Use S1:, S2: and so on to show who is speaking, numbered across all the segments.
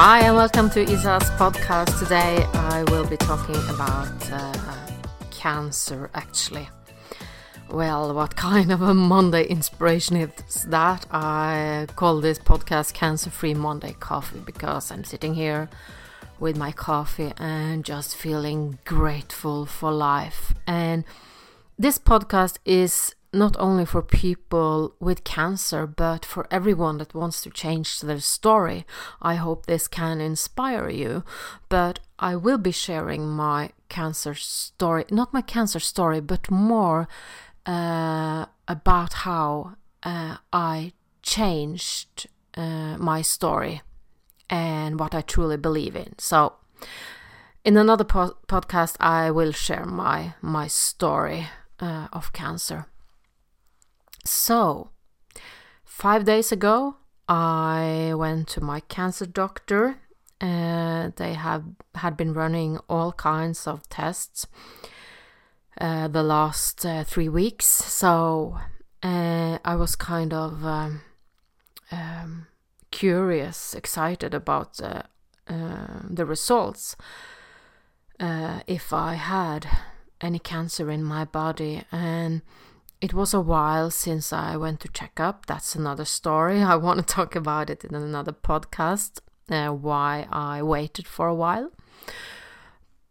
S1: Hi, and welcome to Isa's podcast. Today I will be talking about uh, cancer actually. Well, what kind of a Monday inspiration is that? I call this podcast Cancer Free Monday Coffee because I'm sitting here with my coffee and just feeling grateful for life. And this podcast is not only for people with cancer, but for everyone that wants to change their story. I hope this can inspire you. But I will be sharing my cancer story, not my cancer story, but more uh, about how uh, I changed uh, my story and what I truly believe in. So, in another po- podcast, I will share my my story uh, of cancer. So, five days ago, I went to my cancer doctor. Uh, they have had been running all kinds of tests uh, the last uh, three weeks. So uh, I was kind of um, um, curious, excited about uh, the results. Uh, if I had any cancer in my body, and it was a while since I went to check up. That's another story. I want to talk about it in another podcast. Uh, why I waited for a while.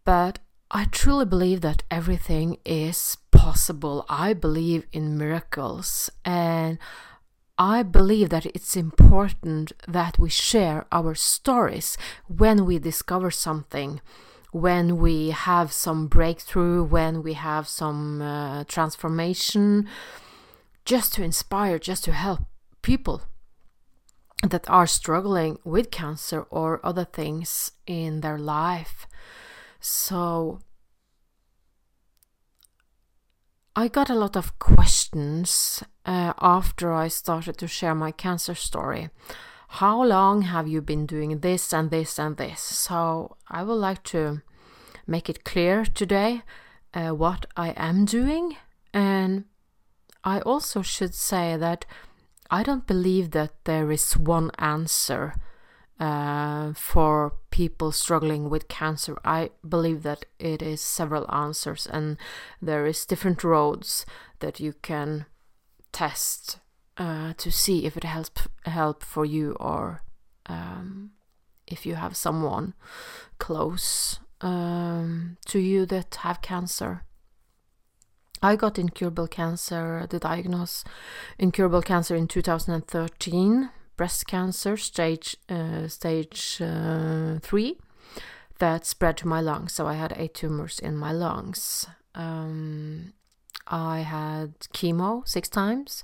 S1: But I truly believe that everything is possible. I believe in miracles and I believe that it's important that we share our stories when we discover something, when we have some breakthrough, when we have some uh, transformation, just to inspire, just to help people that are struggling with cancer or other things in their life. So I got a lot of questions uh, after I started to share my cancer story. How long have you been doing this and this and this? So I would like to make it clear today uh, what I am doing. And I also should say that I don't believe that there is one answer uh, for people struggling with cancer. I believe that it is several answers, and there is different roads that you can test uh, to see if it helps help for you or um, if you have someone close um, to you that have cancer. I got incurable cancer, the diagnosis incurable cancer in 2013 breast cancer, stage uh, stage uh, three, that spread to my lungs. So I had eight tumors in my lungs. Um, I had chemo six times,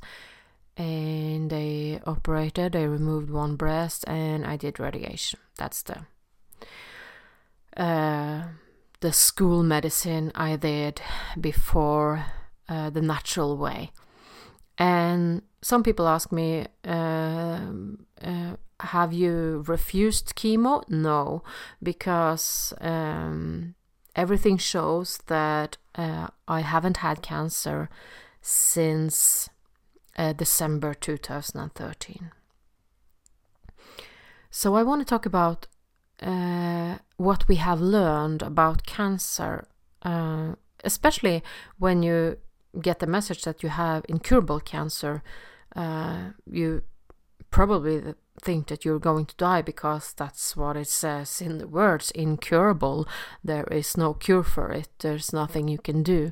S1: and they operated. They removed one breast, and I did radiation. That's the uh, the school medicine I did before uh, the natural way. And some people ask me, uh, uh, have you refused chemo? No, because um, everything shows that uh, I haven't had cancer since December 2013. So I want to talk about uh, what we have learned about cancer, uh, especially when you get the message that you have incurable cancer, uh, you probably think that you're going to die because that's what it says in the words incurable. There is no cure for it, there's nothing you can do.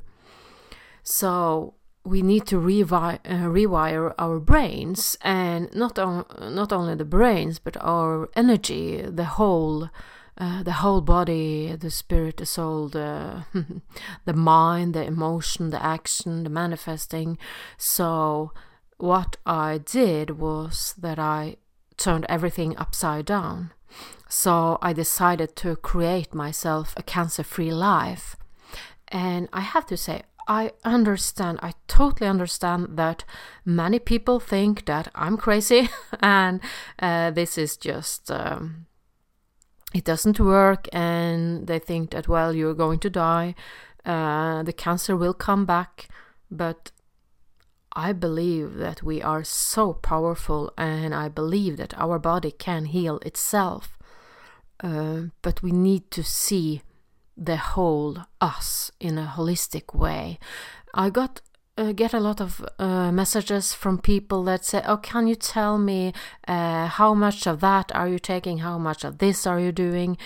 S1: So we need to revi- uh, rewire our brains and not, on- not only the brains but our energy, the whole uh, the whole body, the spirit, the soul, the the mind, the emotion, the action, the manifesting. So what I did was that I turned everything upside down. So I decided to create myself a cancer-free life. And I have to say, I understand, I totally understand that many people think that I'm crazy and uh, this is just um, it doesn't work and they think that well you're going to die uh, the cancer will come back. But i believe that we are so powerful and i believe that our body can heal itself. Uh, but we need to see the whole us in a holistic way. I got uh, get a lot of uh, messages from people that say, "Oh, can you tell me uh, how much of that are you taking? How much of this are you doing?"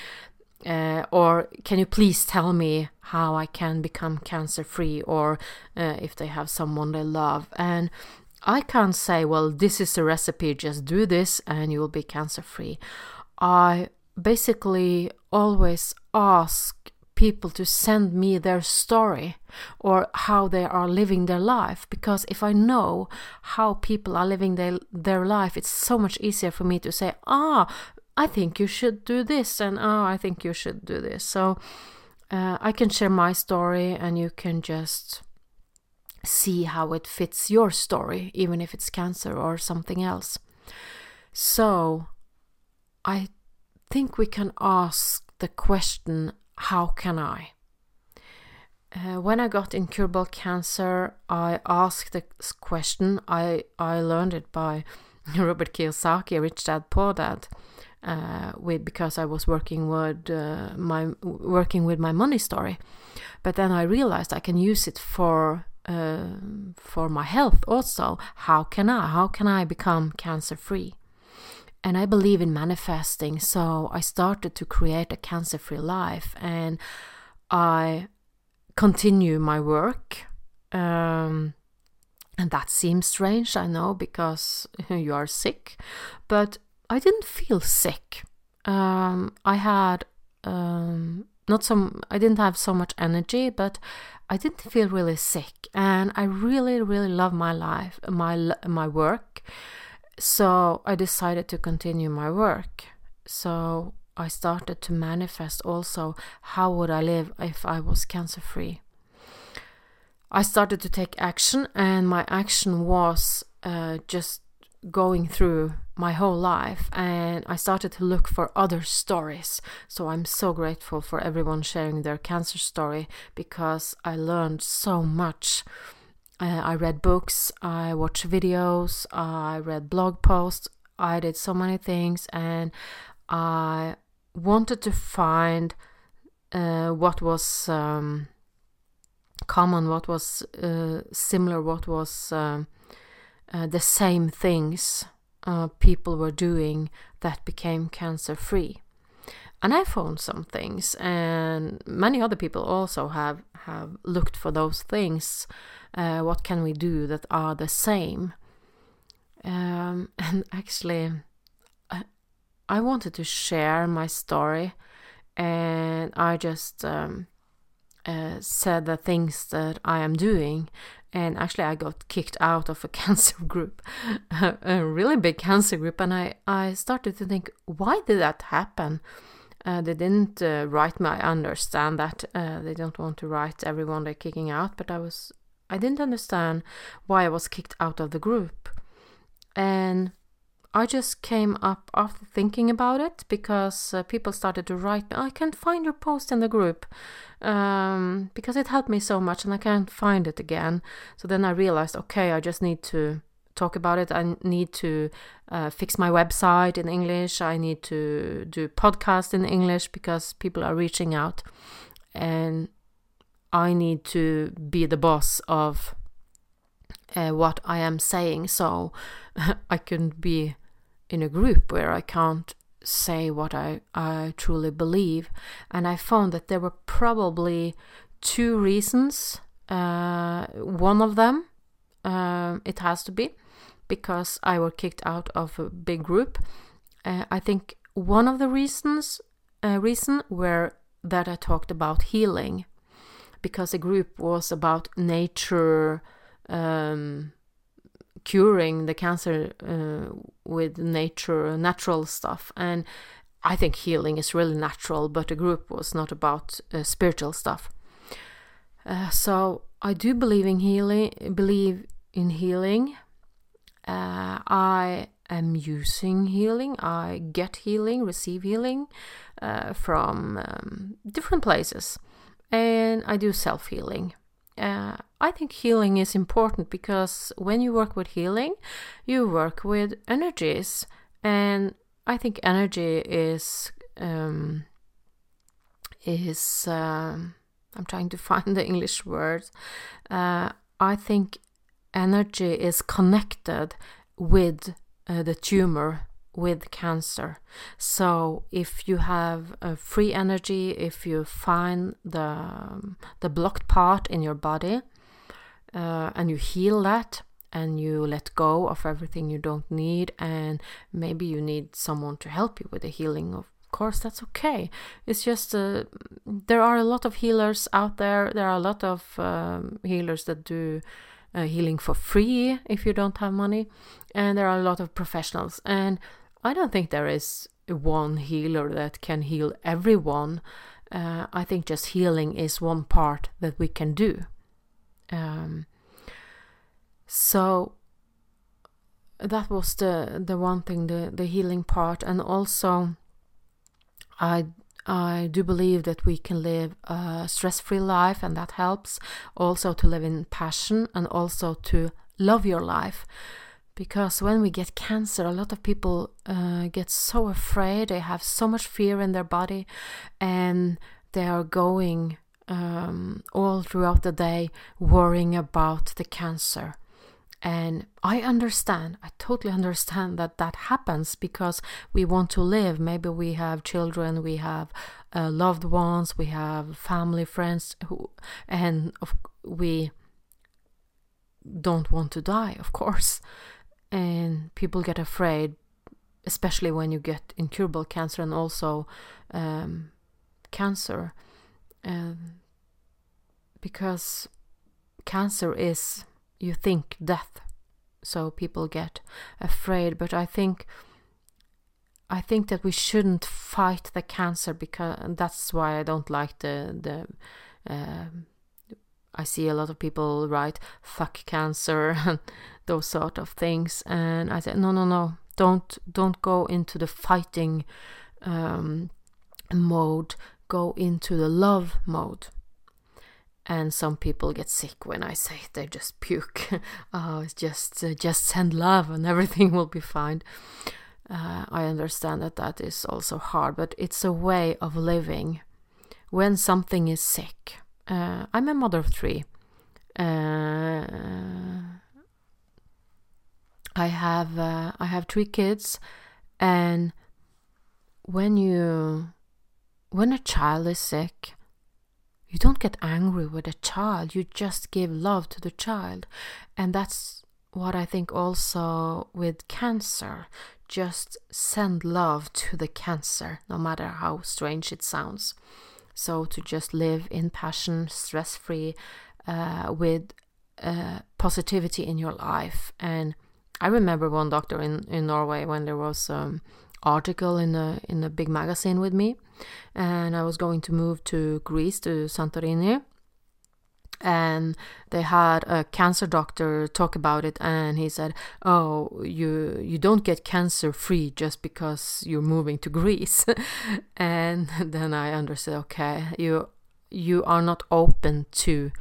S1: Uh, or can you please tell me how I can become cancer free, or uh, if they have someone they love? And I can't say, well, this is a recipe, just do this and you will be cancer free. I basically always ask people to send me their story or how they are living their life. Because if i know how people are living their, their life it's so much easier for me to say ah i think you should do this and ah i think you should do this. So uh, i can share my story and you can just see how it fits your story even if it's cancer or something else. So i think we can ask the question how can I? Uh, when I got incurable cancer, I asked this question. I, I learned it by Robert Kiyosaki, Rich Dad Poor Dad, uh, with because I was working with uh, my working with my money story, but then I realized I can use it for uh, for my health also. How can I? How can I become cancer free? And I believe in manifesting. So I started to create a cancer free life and I continue my work. Um, and that seems strange, I know, because you are sick, but I didn't feel sick. Um, I had um, not some, I didn't have so much energy, but I didn't feel really sick, and I really, really love my life, my my work. So I decided to continue my work. So I started to manifest also how would I live if I was cancer free. I started to take action, and my action was uh, just going through my whole life and I started to look for other stories. So I'm so grateful for everyone sharing their cancer story because I learned so much uh, I read books, I watched videos, I read blog posts, I did so many things, and I wanted to find uh, what was um, common, what was uh, similar, what was um, uh, the same things uh, people were doing that became cancer free. And I found some things, and many other people also have have looked for those things uh, what can we do that are the same? Um, and actually, I, I, wanted to share my story, and I just um, uh, said the things that I am doing. And actually, I got kicked out of a cancer group, a really big cancer group, and I, I started to think, why did that happen? Uh, they didn't uh, write me. I understand that uh, they don't want to write everyone they're kicking out, but I was I didn't understand why I was kicked out of the group. And I just came up after thinking about it because uh, people started to write, I can't find your post in the group um, because it helped me so much and I can't find it again. So then I realized, okay, I just need to talk about it. I need to uh, fix my website in English. I need to do podcast in English because people are reaching out. And I need to be the boss of uh, what I am saying, so I can be in a group where I can't say what I, I truly believe. And I found that there were probably two reasons. Uh, one of them, uh, it has to be, because I were kicked out of a big group. Uh, I think one of the reasons uh, reason were that I talked about healing because the group was about nature um, curing the cancer uh, with nature natural stuff. And i think healing is really natural but the group was not about uh, spiritual stuff. Uh, so i do believe in healing believe in healing uh, i am using healing i get healing receive healing uh, from um, different places and I do self healing. Uh, I think healing is important because when you work with healing, you work with energies, and I think energy is um, is um, I'm trying to find the English word. Uh, I think energy is connected with uh, the tumor with cancer. So if you have free energy, if you find the um, the blocked part in your body, uh, and you heal that, and you let go of everything you don't need, and maybe you need someone to help you with the healing of course that's okay it's just uh, there are a lot of healers out there there are a lot of um, healers that do uh, healing for free if you don't have money. And there are a lot of professionals. And i don't think there is one healer that can heal everyone. Uh, i think just healing is one part that we can do. Um, so that was the the one thing the the healing part. And also I I do believe that we can live a stress-free life and that helps also to live in passion and also to love your life. Because when we get cancer a lot of people uh, get so afraid. They have so much fear in their body and they are going um, all throughout the day worrying about the cancer and I understand, I totally understand that that happens because we want to live. Maybe we have children, we have uh, loved ones, we have family, friends, who, and we don't want to die, of course. And people get afraid, especially when you get incurable cancer and also um, cancer. Um, because cancer is you think death so people get afraid. But i think i think that we shouldn't fight the cancer because that's why i don't like the the uh, i see a lot of people write fuck cancer and those sort of things. And i said no no no. Don't don't go into the fighting um, mode. Go into the love mode and some people get sick when I say it. They just puke. oh, it's just uh, just send love and everything will be fine. Uh, I understand that that is also hard, but it's a way of living. When something is sick, uh, I'm a mother of three. Uh, I have uh, I have three kids, and when you when a child is sick, you don't get angry with a child, you just give love to the child. And that's what I think also with cancer. Just send love to the cancer, no matter how strange it sounds. So to just live in passion, stress free, uh, with uh, positivity in your life. And I remember one doctor in, in Norway when there was um, article in a in a big magazine with me, and I was going to move to Greece to Santorini. And they had a cancer doctor talk about it, and he said, "Oh, you you don't get cancer free just because you're moving to Greece." and then I understood, okay, you you are not open to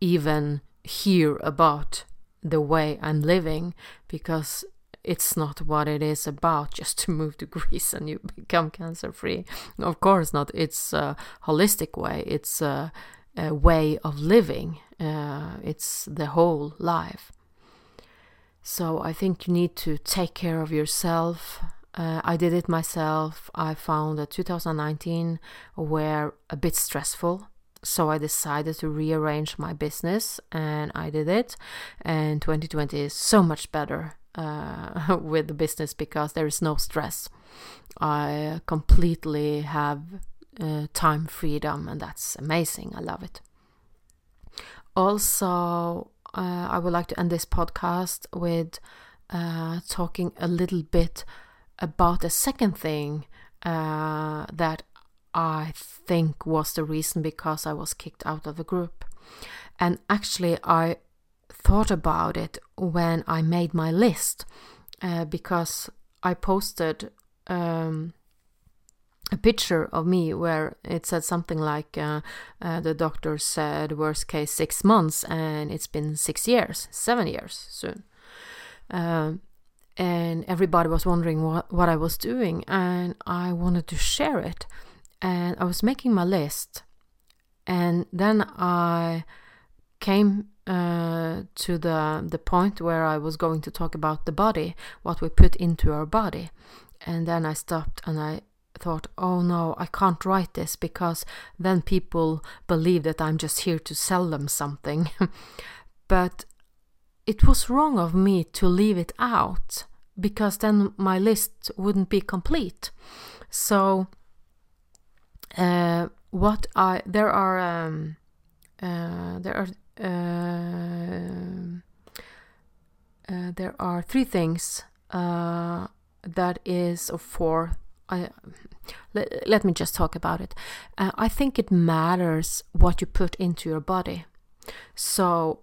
S1: even hear about the way I'm living because it's not what it is about just to move to Greece and you become cancer free. Of course not. It's a holistic way. It's a, a way of living. Uh, it's the whole life. So I think you need to take care of yourself. Uh, I did it myself. I found that 2019 were a bit stressful. So I decided to rearrange my business and I did it. And 2020 is so much better uh, with the business because there is no stress. I completely have uh, time freedom, and that's amazing. I love it. Also, uh, I would like to end this podcast with uh, talking a little bit about a second thing uh, that I think was the reason because I was kicked out of the group. And actually, I thought about it when I made my list uh, because I posted um, a picture of me where it said something like uh, uh, the doctor said worst case six months and it's been six years, seven years soon. Um, and everybody was wondering what, what I was doing, and I wanted to share it. And I was making my list, and then I came uh, to the the point where I was going to talk about the body, what we put into our body, and then I stopped and I thought, oh no, I can't write this because then people believe that I'm just here to sell them something. but it was wrong of me to leave it out because then my list wouldn't be complete. So, uh, what I there are um, uh, there are there are three things uh, that is or four. I, let, let me just talk about it. Uh, I think it matters what you put into your body. So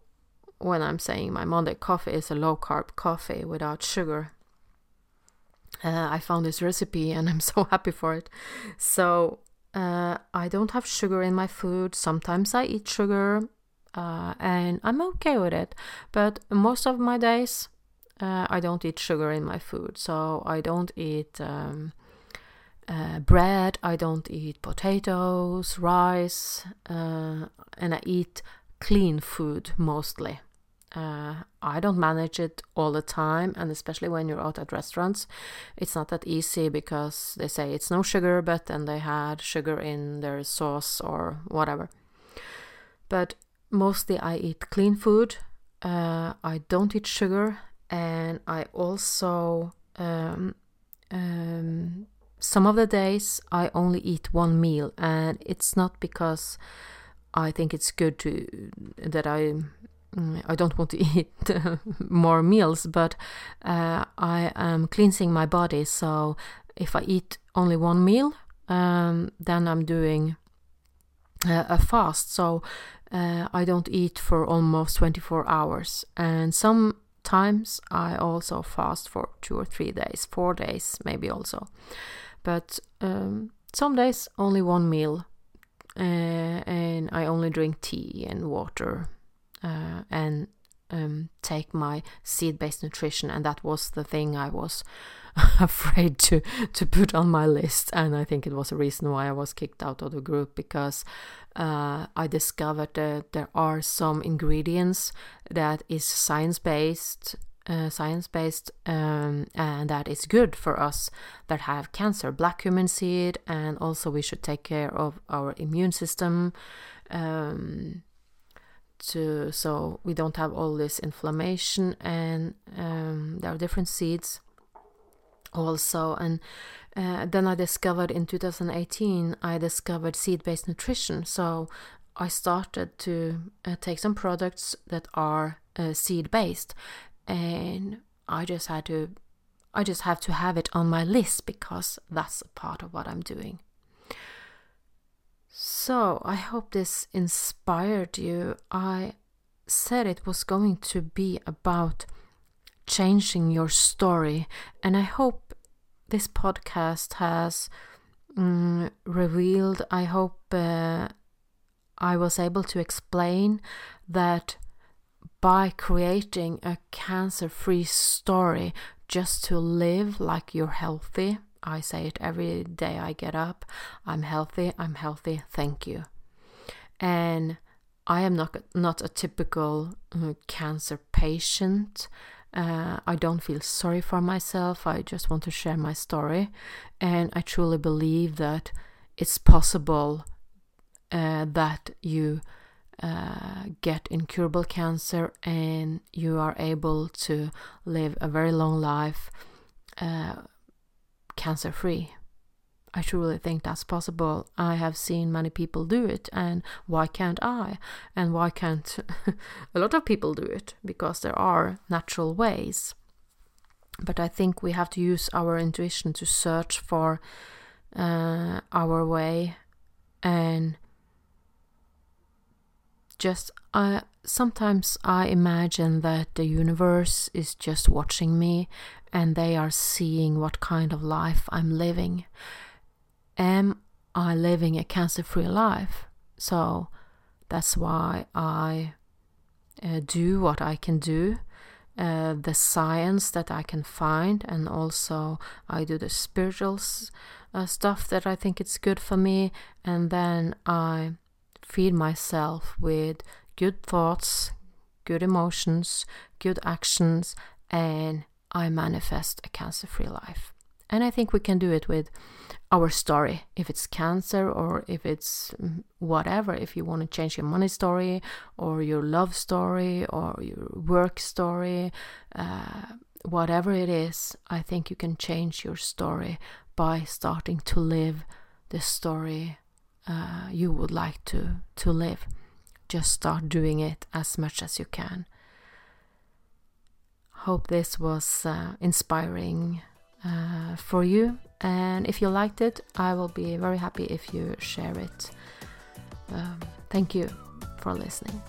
S1: when I'm saying my Monday coffee is a low carb coffee without sugar. Uh, I found this recipe and I'm so happy for it. So uh, I don't have sugar in my food. Sometimes I eat sugar uh, and I'm okay with it. But most of my days, uh, I don't eat sugar in my food. So I don't eat um, uh, bread, I don't eat potatoes, rice, uh, and I eat clean food mostly. Uh, I don't manage it all the time, and especially when you're out at restaurants, it's not that easy because they say it's no sugar, but then they had sugar in their sauce or whatever. But mostly I eat clean food. Uh, I don't eat sugar, and I also um, um, some of the days I only eat one meal, and it's not because I think it's good to that I Mm, I don't want to eat more meals, but uh, I am cleansing my body. So if I eat only one meal, um, then I'm doing uh, a fast. So uh, I don't eat for almost 24 hours. And sometimes I also fast for two or three days, four days, maybe also. But um, some days only one meal. Uh, and I only drink tea and water uh, and um, take my seed-based nutrition, and that was the thing I was afraid to to put on my list, and I think it was a reason why I was kicked out of the group because uh, I discovered that there are some ingredients that is science-based. Uh, science-based um, and that is good for us that have cancer black cumin seed and also we should take care of our immune system um, to so we don't have all this inflammation and um, there are different seeds also. And uh, then i discovered in 2018 i discovered seed-based nutrition. So i started to uh, take some products that are uh, seed-based. And i just had to i just have to have it on my list because that's a part of what i'm doing so, I hope this inspired you. I said it was going to be about changing your story, and I hope this podcast has mm, revealed, I hope uh, I was able to explain that by creating a cancer free story just to live like you're healthy I say it every day I get up. I'm healthy. I'm healthy. Thank you. And I am not not a typical uh, cancer patient. Uh, I don't feel sorry for myself. I just want to share my story, and I truly believe that it's possible uh, that you uh, get incurable cancer and you are able to live a very long life uh, cancer free. I truly think that's possible. I have seen many people do it, and why can't I? And why can't a lot of people do it? Because there are natural ways. But I think we have to use our intuition to search for uh, our way and just uh, sometimes I imagine that the universe is just watching me and they are seeing what kind of life I'm living. Am I living a cancer free life? So that's why I uh, do what I can do uh, the science that I can find, and also I do the spiritual uh, stuff that I think it's good for me, and then I feed myself with good thoughts, good emotions, good actions, and I manifest a cancer free life. And I think we can do it with our story. If it's cancer or if it's mm, whatever, if you want to change your money story or your love story or your work story, uh, whatever it is, I think you can change your story by starting to live the story uh, you would like to, to live. Just start doing it as much as you can. Hope this was uh, inspiring uh, for you. And if you liked it, I will be very happy if you share it. Um, thank you for listening.